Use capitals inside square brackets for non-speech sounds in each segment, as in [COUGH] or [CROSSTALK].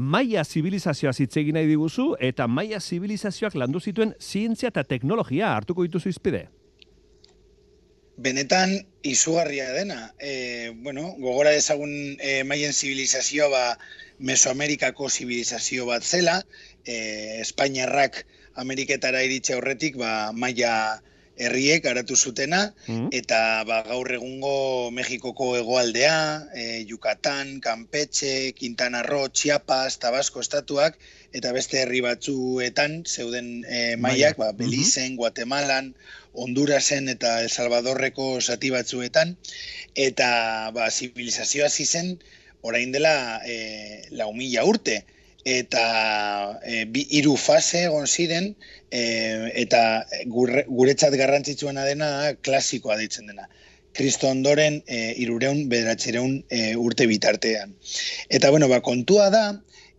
Maia zibilizazioa zitzegin nahi diguzu eta Maia zibilizazioak landu zituen zientzia eta teknologia hartuko dituzu izpide. Benetan izugarria dena. E, bueno, gogora dezagun e, Maien zibilizazioa ba, Mesoamerikako zibilizazio bat zela, e, Espainiarrak Ameriketara iritxe horretik, ba, Maia herriek garatu zutena, mm. eta ba, gaur egungo Mexikoko hegoaldea, e, Yucatan, Campeche, Quintana Roo, Chiapas, Tabasco estatuak, eta beste herri batzuetan zeuden e, maiak, ba, Belizen, mm Guatemalan, Hondurasen eta El Salvadorreko zati batzuetan, eta ba, zibilizazioa zizen, orain dela e, lau mila urte, eta e, bi hiru fase egon ziren e, eta gure, guretzat garrantzitsuena dena klasikoa ditzen dena. Kristo ondoren e, irureun bederatzereun e, urte bitartean. Eta bueno, ba, kontua da,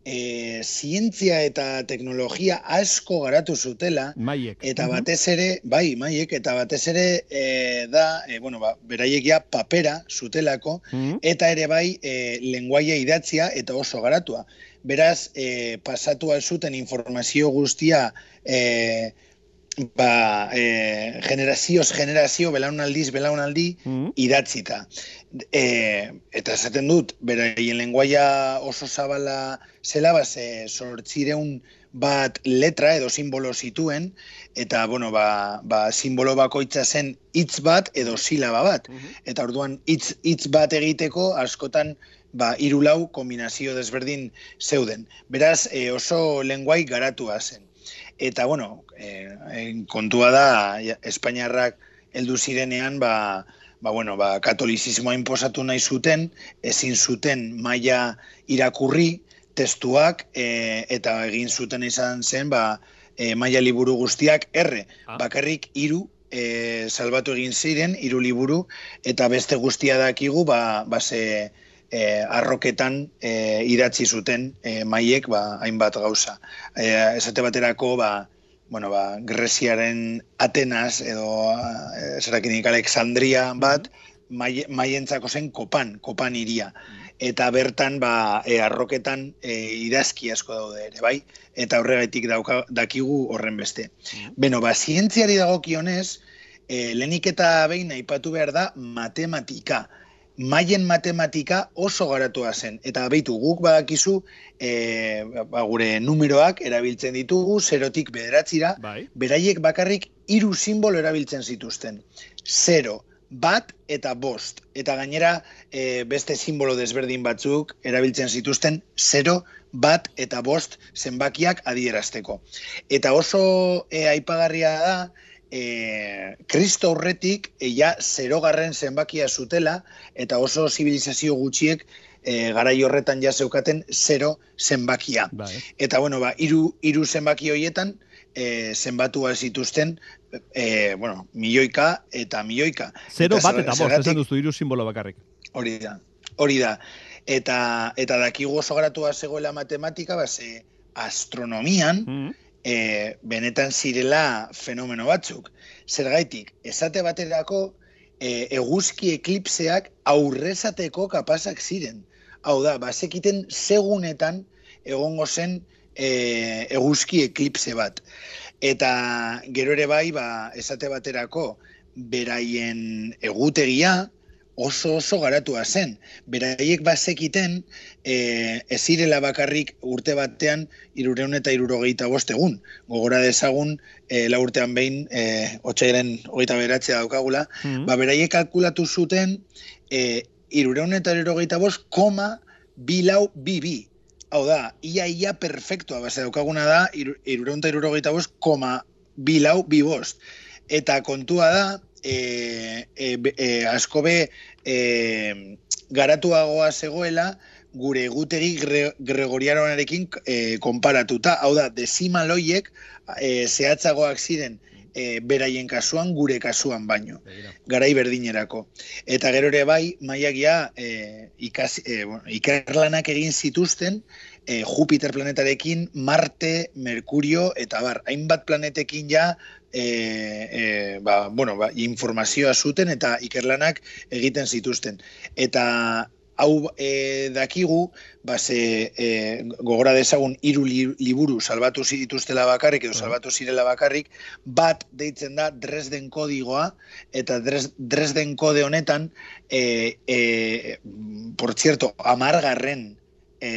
e, zientzia eta teknologia asko garatu zutela, maiek. eta batez ere, bai, maiek, eta batez ere e, da, e, bueno, ba, beraiek papera zutelako, eta ere bai, e, lenguaia idatzia eta oso garatua beraz, e, pasatu alzuten informazio guztia e, ba, e, generazioz generazio, belaunaldiz, belaunaldi, mm idatzita. E, eta esaten dut, beraien lenguaia oso zabala zela, ba, ze sortzireun bat letra edo simbolo zituen, eta, bueno, ba, ba, simbolo bakoitza zen hitz bat edo silaba bat. Mm Eta orduan, hitz bat egiteko, askotan, ba, irulau kombinazio desberdin zeuden. Beraz, e, oso lenguai garatua zen. Eta, bueno, e, kontua da, Espainiarrak heldu zirenean, ba, ba, bueno, ba, katolizismoa inposatu nahi zuten, ezin zuten maila irakurri, testuak, e, eta egin zuten izan zen, ba, e, maila liburu guztiak, erre, ah. bakarrik hiru e, salbatu egin ziren, hiru liburu, eta beste guztia dakigu, ba, ba ze, e, arroketan e, idatzi zuten e, maiek ba, hainbat gauza. E, esate baterako, ba, bueno, ba, Greziaren Atenas edo zerakinik Alexandria bat, maientzako zen kopan, kopan iria. Eta bertan, ba, e, arroketan e, idazki asko daude ere, bai? Eta horregaitik dauka, dakigu horren beste. Beno, ba, zientziari dagokionez, e, lehenik eta behin aipatu behar da matematika maien matematika oso garatua zen. Eta behitu guk badakizu, e, ba, gure numeroak erabiltzen ditugu, zerotik bederatzira, bai. beraiek bakarrik hiru simbolo erabiltzen zituzten. Zero, bat eta bost. Eta gainera e, beste simbolo desberdin batzuk erabiltzen zituzten, zero, bat eta bost zenbakiak adierazteko. Eta oso e, aipagarria da, e, kristo horretik ja zerogarren zenbakia zutela eta oso zibilizazio gutxiek e, garai horretan ja zeukaten zero zenbakia. Bai. Eta bueno, ba, iru, iru zenbaki horietan e, zenbatua zituzten e, bueno, milioika eta milioika. Zero bat eta bost, esan duzu iru simbolo bakarrik. Hori da, hori da. Eta, eta dakigu oso gratua zegoela matematika, ba, ze astronomian, mm e, benetan zirela fenomeno batzuk. Zergaitik, esate baterako e, eguzki eklipseak aurrezateko kapasak ziren. Hau da, bazekiten segunetan egongo zen e, eguzki eklipse bat. Eta gero ere bai, ba, esate baterako, beraien egutegia, oso oso garatua zen. Beraiek bazekiten e, ez zirela bakarrik urte batean irureun eta irurogeita bost egun. Gogora dezagun e, la urtean behin e, otxairen hogeita beratzea daukagula. Mm Ba, beraiek kalkulatu zuten e, irureun eta irurogeita bost koma bilau bibi. Hau da, ia ia perfectoa, base daukaguna da, irureun eta irurogeita bost koma bilau bibost. Eta kontua da, e, e, e, asko be e, garatuagoa zegoela gure egutegi gre, gregoriaronarekin e, konparatuta. Hau da, desimaloiek e, zehatzagoak ziren e, beraien kasuan, gure kasuan baino. Garai berdinerako. Eta gero ere bai, maiagia e, ikas, e, bueno, ikerlanak egin zituzten, e, Jupiter planetarekin, Marte, Mercurio, eta bar, hainbat planetekin ja e, e, ba, bueno, ba, informazioa zuten eta ikerlanak egiten zituzten. Eta hau e, dakigu, ba, ze, e, gogora dezagun hiru liburu salbatu zituztela bakarrik edo salbatu zirela bakarrik, bat deitzen da Dresden kodigoa, eta Dresden kode honetan, e, e, por cierto, amargarren e,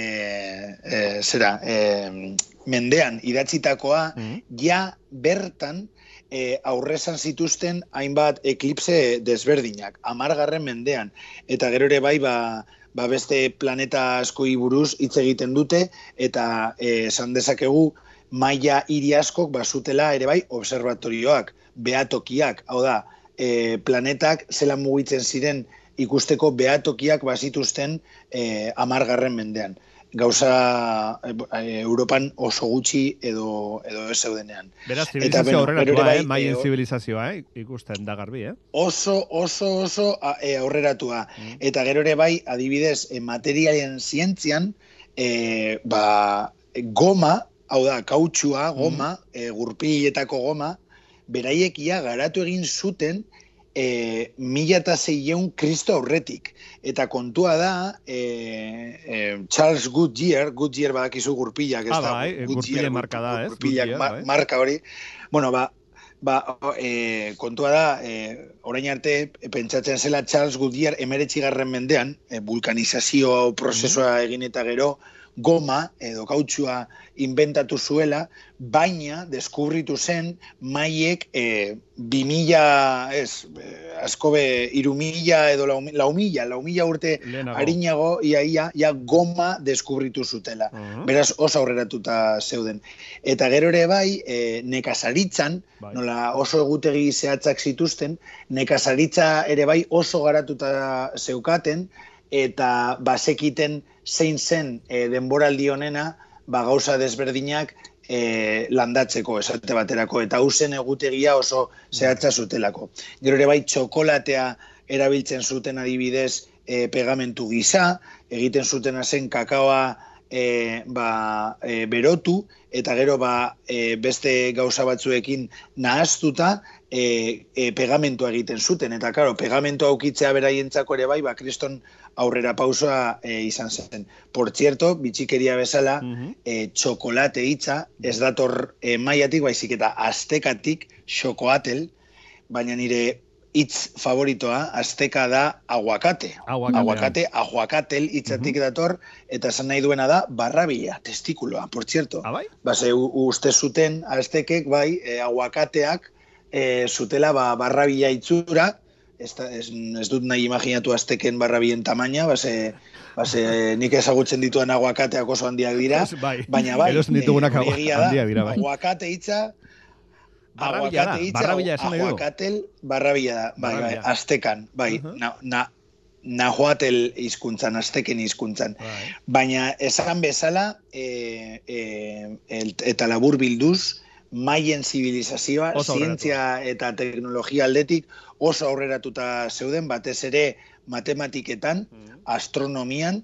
e, zera, e, mendean idatzitakoa, mm ja bertan, e, aurrezan zituzten hainbat eklipse desberdinak, amargarren mendean. Eta gero ere bai, ba, ba beste planeta askoi buruz hitz egiten dute, eta e, esan dezakegu maia hiri askok basutela ere bai observatorioak, behatokiak, hau da, e, planetak zelan mugitzen ziren ikusteko behatokiak bazituzten e, amargarren mendean gauza e, Europan oso gutxi edo edo ez zeudenean. Beraz, zibilizazio aurreratua, bai, eh? Maien zibilizazioa, eh? Ikusten da garbi, eh? Oso, oso, oso e, aurreratua. Mm. Eta gero ere bai, adibidez, e, materialien zientzian, e, ba, goma, hau da, kautxua, goma, mm. e, gurpiletako goma, beraiekia garatu egin zuten, e, mila eta zeieun kristo aurretik. Eta kontua da, e, e, Charles Goodyear, Goodyear badakizu gurpillak, ez ah, da, bai, Goodyear, marka da, ez? Gurpillak, bai. marka hori. Bueno, ba, ba e, kontua da, e, orain arte, pentsatzen zela Charles Goodyear emeretxigarren mendean, e, vulkanizazio prozesua egin eta gero, goma edo kautxua inventatu zuela, baina deskubritu zen maiek e, bi mila, ez, e, asko be, iru mila edo lau, lau mila, lau mila urte harinago, ia, ia, goma deskubritu zutela. Beraz, oso aurreratuta zeuden. Eta gero ere bai, e, nekazaritzan, bai. nola oso egutegi zehatzak zituzten, nekazaritza ere bai oso garatuta zeukaten, eta basekiten zein zen e, denboraldi honena, ba gauza desberdinak e, landatzeko esate baterako eta usen egutegia oso zehatza zutelako. Gero ere bai txokolatea erabiltzen zuten adibidez e, pegamentu gisa, egiten zuten zen kakaoa e, ba, e, berotu eta gero ba, e, beste gauza batzuekin nahaztuta e, e, pegamentua egiten zuten. Eta karo, pegamentua aukitzea beraientzako ere bai, ba, kriston aurrera pausoa e, izan zen. Por cierto, bitxikeria bezala, e, txokolate hitza, ez dator e, maiatik, baizik eta aztekatik xokoatel, baina nire hitz favoritoa, azteka da aguakate. Aguakate, aguakatel hitzatik dator, eta esan nahi duena da barrabila, testikuloa, por cierto. Abai? Ah, Base, uste zuten aztekek, bai, e, aguakateak, e, zutela ba, barrabila itzura, ez, ez, ez dut nahi imaginatu azteken barra bien tamaina, base, base nik ezagutzen dituen aguakateak oso handiak dira, bai. baina bai, e, ditugunak handiak dira, bai. Aguakate hitza, Barrabila da, barrabila esan nahi Aguakatel, barrabila da, bai, bai, aztekan, bai, uh -huh. na, na, nahuatel izkuntzan, azteken izkuntzan. Bai. Baina esan bezala, e, e, el, eta labur bilduz, maien zibilizazioa, zientzia eta teknologia aldetik oso aurreratuta zeuden, batez ere matematiketan, mm. astronomian,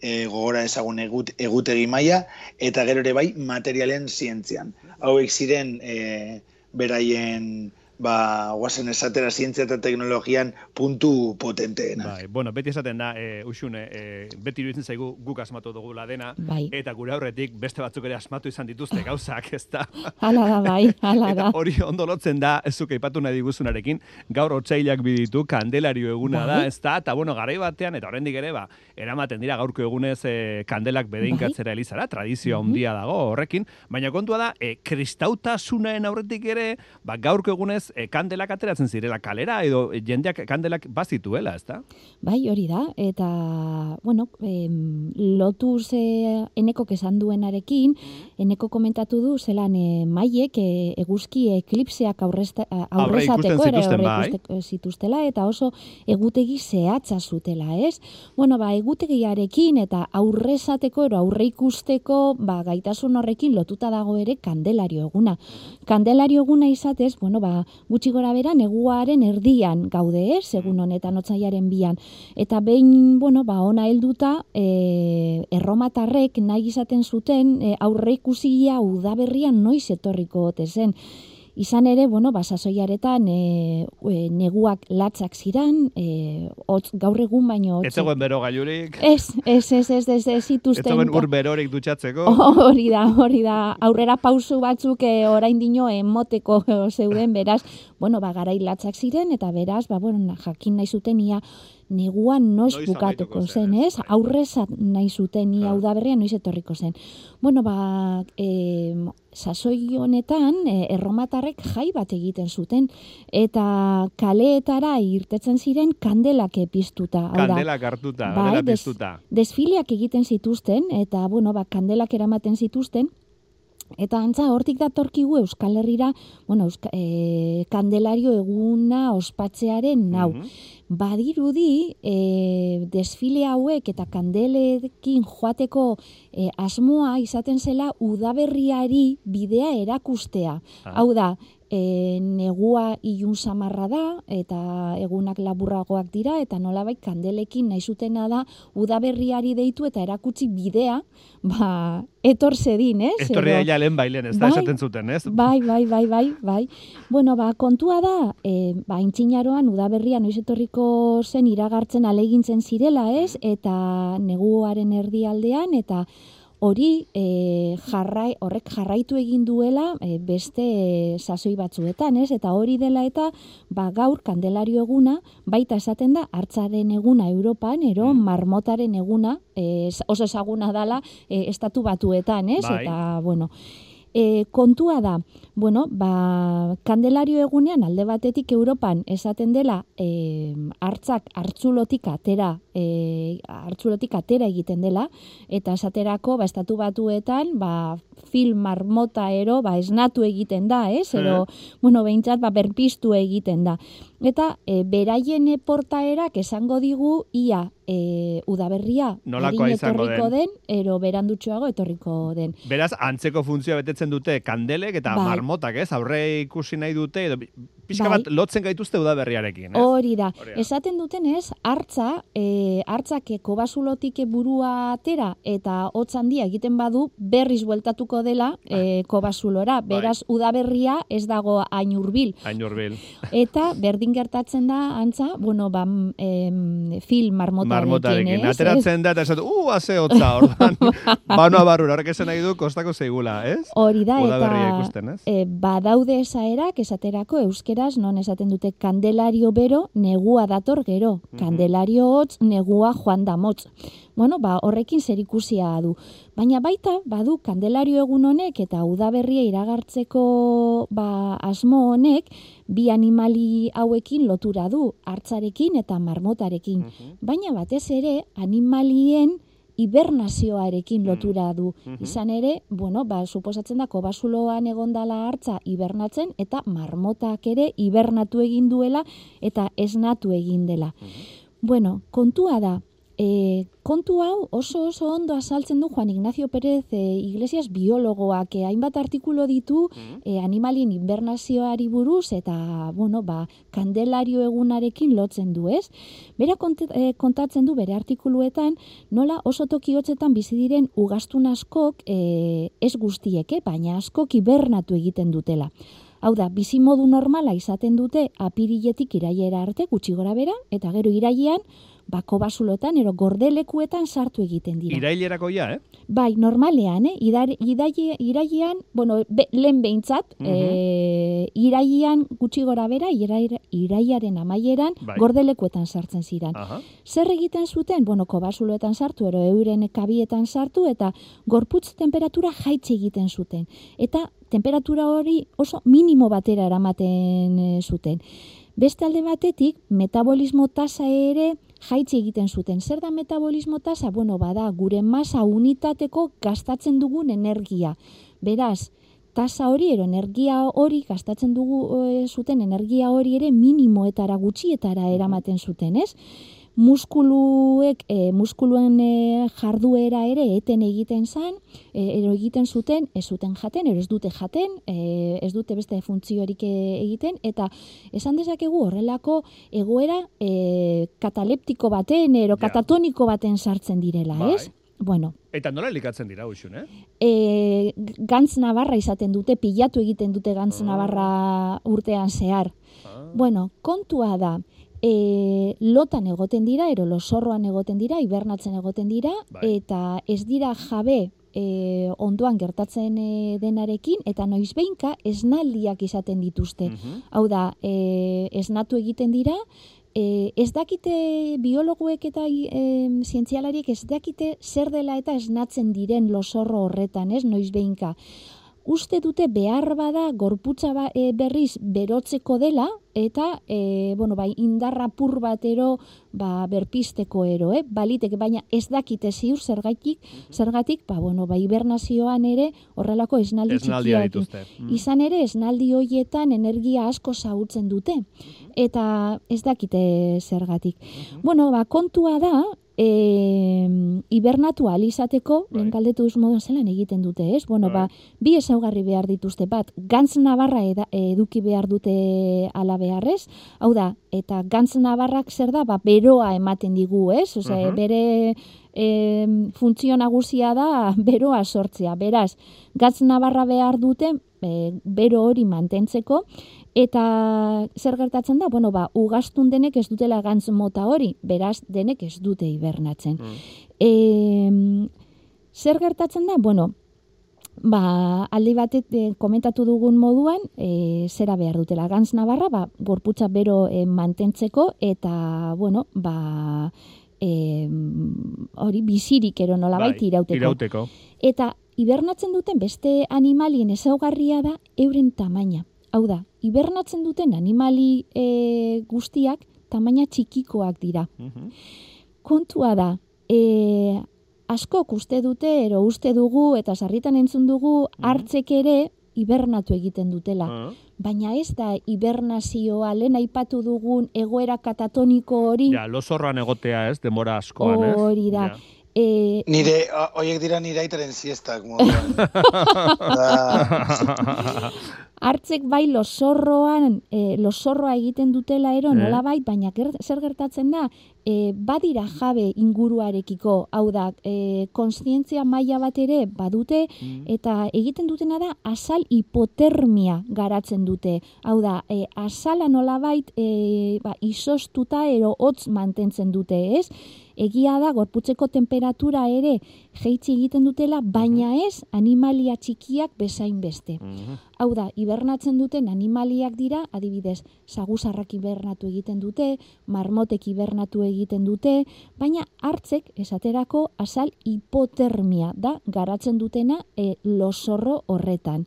e, gogora ezagun egut, egutegi maia, eta gero ere bai materialen zientzian. Hauek ziren e, beraien ba, guazen esatera zientzia eta teknologian puntu potenteena. Bai, bueno, beti esaten da, e, usune, e, beti iruditzen zaigu guk asmatu dugu dena, bai. eta gure aurretik beste batzuk ere asmatu izan dituzte gauzak, ez da? [LAUGHS] Hala da, bai, hala da. Hori ondo lotzen da, ez zuke ipatu nahi diguzunarekin, gaur otxailak biditu, kandelario eguna bai. da, ez da, eta bueno, garai batean, eta horrendik ere, ba, eramaten dira gaurko egunez e, kandelak bedeinkatzera bai. elizara, tradizioa mm -hmm. dago horrekin, baina kontua da, e, kristautasunaen aurretik ere, ba, gaurko egunez e, kandelak ateratzen zirela kalera edo jendeak kandelak bazituela, ezta? Bai, hori da. Eta bueno, em, lotu ze eneko esan duenarekin, eneko komentatu du zelan e, maiek e, eguzki eklipseak aurrezateko ere bai. zituztela eta oso egutegi zehatza zutela, ez? Bueno, ba, egutegiarekin eta aurrezateko ero aurre ikusteko ba, gaitasun horrekin lotuta dago ere kandelario eguna. Kandelario eguna izatez, bueno, ba, gutxi gora bera neguaren erdian gaude, ez, segun honetan otzaiaren bian. Eta behin, bueno, ba, ona helduta, e, erromatarrek nahi izaten zuten e, aurre ikusia udaberrian noiz etorriko ote zen. Izan ere, bueno, ba, sasoiaretan e, e, neguak latzak ziran, e, otz, gaur egun baino... Ez zegoen bero gaiurik. Ez, ez, ez, ez, ez, ez, Ez zegoen ur berorik dutxatzeko. [LAUGHS] Hori da, hori da. Aurrera pausu batzuk e, orain dino emoteko [LAUGHS] zeuden, beraz, bueno, ba, garai latzak ziren, eta beraz, ba, bueno, jakin nahi zuten ia neguan noiz, noiz bukatuko zen, ez? Aurrez nahi zuten ia hau da berria noiz etorriko zen. Bueno, ba, e, sasoi honetan, e, erromatarrek jai bat egiten zuten, eta kaleetara irtetzen ziren kandelak epiztuta. Kandelak hartuta, bai, des, desfiliak egiten zituzten, eta, bueno, ba, kandelak eramaten zituzten, Eta antza, hortik datorkigu Euskal Herrira, bueno, Euska, e, kandelario eguna ospatzearen nau. Mm Badirudi, e, desfile hauek eta kandelekin joateko e, asmoa izaten zela udaberriari bidea erakustea. Ah. Hau da, e, negua ilun samarra da eta egunak laburragoak dira eta nolabait kandelekin nahi zutena da udaberriari deitu eta erakutsi bidea ba etor zedin, ez? Etorri daia lehen bailen, ez da bai, esaten zuten, ez? Bai, bai, bai, bai, bai. Bueno, ba, kontua da, e, ba, intxinaroan udaberria noiz etorriko zen iragartzen alegintzen zirela, ez? Eta neguaren erdialdean, eta hori e, jarrai, horrek jarraitu egin duela e, beste e, sasoi batzuetan, ez? Eta hori dela eta ba gaur kandelario eguna baita esaten da hartzaren eguna Europan, ero mm. marmotaren eguna, e, oso ezaguna dala e, estatu batuetan, ez? Bai. Eta bueno, e, kontua da, bueno, ba, kandelario egunean alde batetik Europan esaten dela e, hartzak hartzulotik atera, e, hartzulotik atera egiten dela, eta esaterako ba, estatu batuetan ba, film marmota ero ba, esnatu egiten da, ez? Ero, bueno, behintzat ba, berpiztu egiten da. Eta e, beraien portaerak esango digu ia e, udaberria Nolakoa izango den. den, ero berandutxoago etorriko den. Beraz, antzeko funtzioa betetzen dute kandelek eta bai. marmotak, ez? Aurre ikusi nahi dute, edo pixka bai. bat lotzen gaituzte udaberriarekin, ez? Hori da. Esaten duten ez, hartza, e, hartzak kobasulotik burua atera eta hotz handia egiten badu berriz bueltatuko dela e, kobasulora. Bai. Beraz, udaberria ez dago hain hurbil. Hain hurbil. Eta berdin gertatzen da, antza, bueno, ba, em, film marmota marmotarekin. Ateratzen da, eta esatu, uh, haze hotza, ordan. [LAUGHS] [LAUGHS] Banoa barrura, horrek esan nahi du, kostako zeigula, ez? Hori da, eta ikusten, e, badaude esaerak, esaterako, euskeraz, non esaten dute, kandelario bero, negua dator gero. Mhm. Kandelario hotz, negua joan da motz. Bueno, ba, horrekin zer ikusia du. Baina baita, badu, kandelario egun honek eta udaberria iragartzeko ba, asmo honek, bi animali hauekin lotura du, hartzarekin eta marmotarekin. Mhm. Baina batez ere, animalien hibernazioarekin mhm. lotura du. Mhm. Izan ere, bueno, ba, suposatzen da, kobasuloan egondala hartza hibernatzen, eta marmotak ere hibernatu egin duela, eta esnatu egin dela. Bueno, kontua da, E, kontu hau oso oso ondo azaltzen du Juan Ignacio Pérez e, Iglesias biologoak e, hainbat artikulo ditu e, animalien invernazioari buruz eta bueno, ba, kandelario egunarekin lotzen du, ez? Bera e, kontatzen du bere artikuluetan nola oso toki hotzetan bizi diren ugastun askok e, ez guztieke, baina askok hibernatu egiten dutela. Hau da, bizi modu normala izaten dute apiriletik iraiera arte gutxi gora bera, eta gero irailean bako basulotan, ero gordelekuetan sartu egiten dira. Irailerako ja, eh? Bai, normalean, eh? Idar, irailean, bueno, be, lehen behintzat, mm irailean gutxi gora bera, irailearen amaieran, bai. gordelekuetan sartzen ziran. Zer egiten zuten, bueno, kobasuloetan sartu, ero euren kabietan sartu, eta gorputz temperatura jaitxe egiten zuten. Eta temperatura hori oso minimo batera eramaten eh, zuten. Beste alde batetik, metabolismo tasa ere jaitsi egiten zuten. Zer da metabolismo tasa? Bueno, bada, gure masa unitateko gastatzen dugun energia. Beraz, tasa hori, ero energia hori, gastatzen dugu e, zuten energia hori ere minimoetara gutxietara eramaten zuten, ez? Muskuluek e, muskuluen e, jarduera ere eten egiten zan, e, ero egiten zuten, ez zuten jaten, ero ez dute jaten, e, ez dute beste funtziorik egiten, eta esan dezakegu horrelako egoera e, kataleptiko baten, ero katatoniko baten sartzen direla, bai. ez? Bueno. Eta nola elikatzen dira, uxun, eh? E, gantz nabarra izaten dute, pilatu egiten dute gantz ah. nabarra urtean zehar. Ah. Bueno, kontua da, e, lotan egoten dira, ero losorroan egoten dira, hibernatzen egoten dira, bai. eta ez dira jabe e, ondoan gertatzen e, denarekin, eta noiz behinka esnaldiak izaten dituzte. Mhm. Hau da, e, esnatu egiten dira, e, ez dakite biologuek eta e, zientzialariek ez dakite zer dela eta esnatzen diren losorro horretan, ez, noiz behinka uste dute behar bada gorputza ba, e, berriz berotzeko dela eta e, bueno, bai, indarra pur batero ba, berpisteko ero, eh? baliteke, baina ez dakite ziur zergatik, zergatik, ba, bueno, ba, hibernazioan ere horrelako esnaldi txikiak. Mm. Izan ere, esnaldi hoietan energia asko zautzen dute, eta ez dakite zergatik. Bueno, ba, kontua da, e, hibernatu alizateko, bai. lehen galdetu duz moduan zelan egiten dute, ez? Bueno, ba, bai. bi ezaugarri behar dituzte, bat, gantz nabarra eduki behar dute ala beharrez, hau da, eta gantz nabarrak zer da, ba, beroa ematen digu, ez? Ose, bere e, funtzio nagusia da beroa sortzea, beraz, gantz nabarra behar dute, e, bero hori mantentzeko, Eta zer gertatzen da, bueno, ba, ugastun denek ez dutela gantz mota hori, beraz denek ez dute hibernatzen. Mm. E, zer gertatzen da, bueno, ba, aldi batet e, komentatu dugun moduan, e, zera behar dutela gantz nabarra, ba, gorputza bero e, mantentzeko, eta, bueno, ba, e, hori bizirik ero nola bai, irauteko. irauteko. Eta hibernatzen duten beste animalien ezaugarria da euren tamaina. Hau da, hibernatzen duten animali e, guztiak tamaina txikikoak dira. Mhm. Kontua da, e, askok uste dute, ero uste dugu, eta sarritan entzun dugu, mhm. hartzek ere hibernatu egiten dutela. Ah. Baina ez da hibernazioa lehen aipatu dugun egoera katatoniko hori. Ja, losorroan egotea ez, demora askoan ez. Hori da. E, Nire, oiek dira nire aitaren siestak. [LAUGHS] Hartzek bai losorroan, e, losorroa egiten dutela ero, eh? nola bai, baina zer gertatzen da, e, badira jabe inguruarekiko, hau da, e, konstientzia maila bat ere badute, mm. eta egiten dutena da, asal hipotermia garatzen dute. Hau da, e, asala nola bait, e, ba, isostuta ero hotz mantentzen dute, ez? Egia da gorputzeko temperatura ere jeitzi egiten dutela, baina mhm. ez animalia txikiak bezain beste. Mhm. Hau da, hibernatzen duten animaliak dira, adibidez, saguzarrak hibernatu egiten dute, marmotek hibernatu egiten dute, baina hartzek esaterako asal hipotermia da garatzen dutena e, losorro horretan.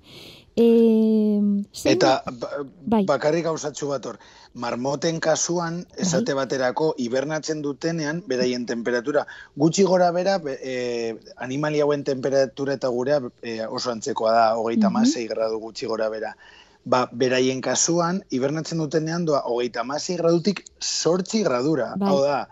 E, Eta ba, bai. bakarrik gauzatxu bat hor, marmoten kasuan, esate bai. baterako, hibernatzen dutenean, beraien temperatura, gutxi gora bera, e, animali hauen temperatura eta gurea e, oso antzekoa da, hogeita masei gradu gutxi gora bera. Ba, beraien kasuan, hibernatzen dutenean doa, hogeita masei gradutik sortzi gradura. Bai. Hau da,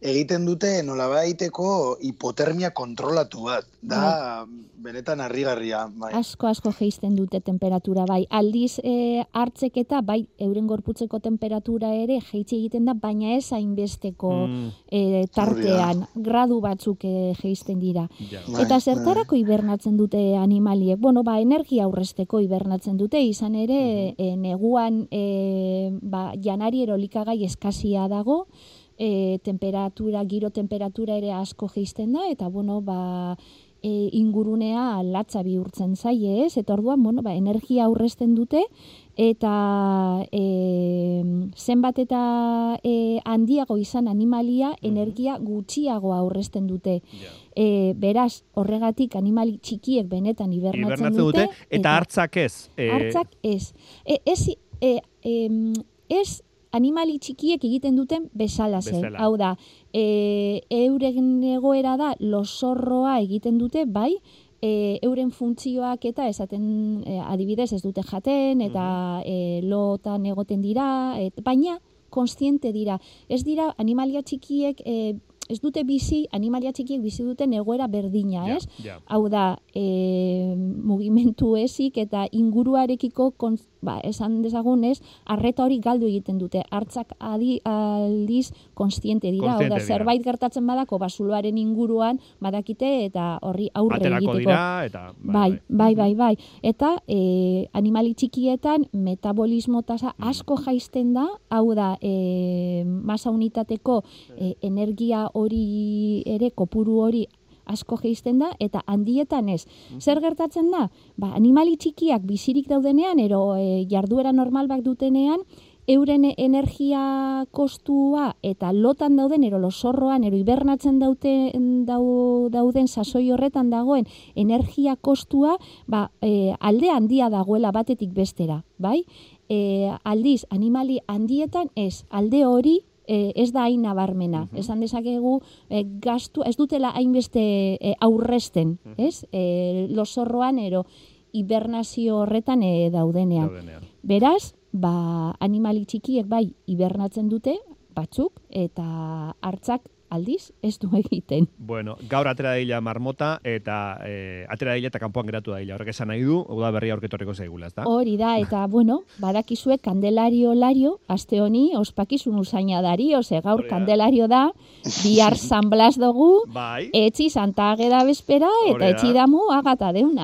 egiten dute nolabaiteko hipotermia kontrolatu bat. Da, bai. benetan harrigarria. Bai. Asko, asko geisten dute temperatura, bai. Aldiz e, hartzek eta, bai, euren gorputzeko temperatura ere jeitsi egiten da, baina ez hainbesteko mm. e, tartean, gradu batzuk e, geisten dira. Bai, eta zertarako bai. hibernatzen dute animaliek? Bueno, ba, energia aurresteko hibernatzen dute, izan ere, mm -hmm. e, neguan, e, ba, janari erolikagai eskazia dago, e, temperatura, giro temperatura ere asko geisten da, eta bueno, ba, e, ingurunea latza bihurtzen zaie, ez? Eta orduan, bueno, ba, energia aurrezten dute, eta e, zenbat eta e, handiago izan animalia, mhm. energia gutxiago aurrezten dute. E, beraz, horregatik animali txikiek benetan hibernatzen dute, dute. Eta hartzak ez? E... Hartzak ez. E, ez, e, e, ez animali txikiek egiten duten bezala zen. Hau da, e, euren egoera da losorroa egiten dute, bai, e, euren funtzioak eta esaten e, adibidez ez dute jaten eta e, lotan egoten dira, et, baina konstiente dira. Ez dira animalia txikiek e, ez dute bizi, animalia txikiek bizi duten egoera berdina, ez? ja. Hau da, e, mugimentu ezik eta inguruarekiko, kon, ba, esan dezagun ez, arreta hori galdu egiten dute. Hartzak adi, aldiz konstiente dira. Kontziente Hau da, zerbait gertatzen badako basuloaren inguruan badakite eta horri aurre Aterako egiteko. dira, eta... Bai, bai, bai, bai. Eta e, animali txikietan metabolismo tasa asko jaisten da, hau da, e, masa unitateko e, energia hori ere, kopuru hori asko jaisten da, eta handietan ez. Zer gertatzen da? Ba, animali txikiak bizirik daudenean, ero e, jarduera normal bat dutenean, euren energia kostua eta lotan dauden, ero losorroan, ero hibernatzen dauten, dau, dauden sasoi horretan dagoen energia kostua, ba, e, alde handia dagoela batetik bestera, bai? E, aldiz, animali handietan ez, alde hori e, ez da hain nabarmena. Esan dezakegu e, gastu, ez dutela hainbeste e, aurresten, ez? E, losorroan, ero hibernazio horretan e, daudenean. Daudenean. Beraz, ba, animali txikiek bai hibernatzen dute, batzuk, eta hartzak aldiz ez du egiten. Bueno, gaur atera daila marmota, eta e, atera daila eta kanpoan geratu daila. Horrek esan nahi du, uda berria aurketorreko zaigula, ezta? Hori da, eta, [LAUGHS] bueno, badakizue kandelario lario, aste honi, ospakizun usaina dari, ose, gaur Hori da. kandelario da, bihar [LAUGHS] San Blas dugu, Bai. etzi Santa Ageda bespera, Hori eta da. etzi damu agata deuna.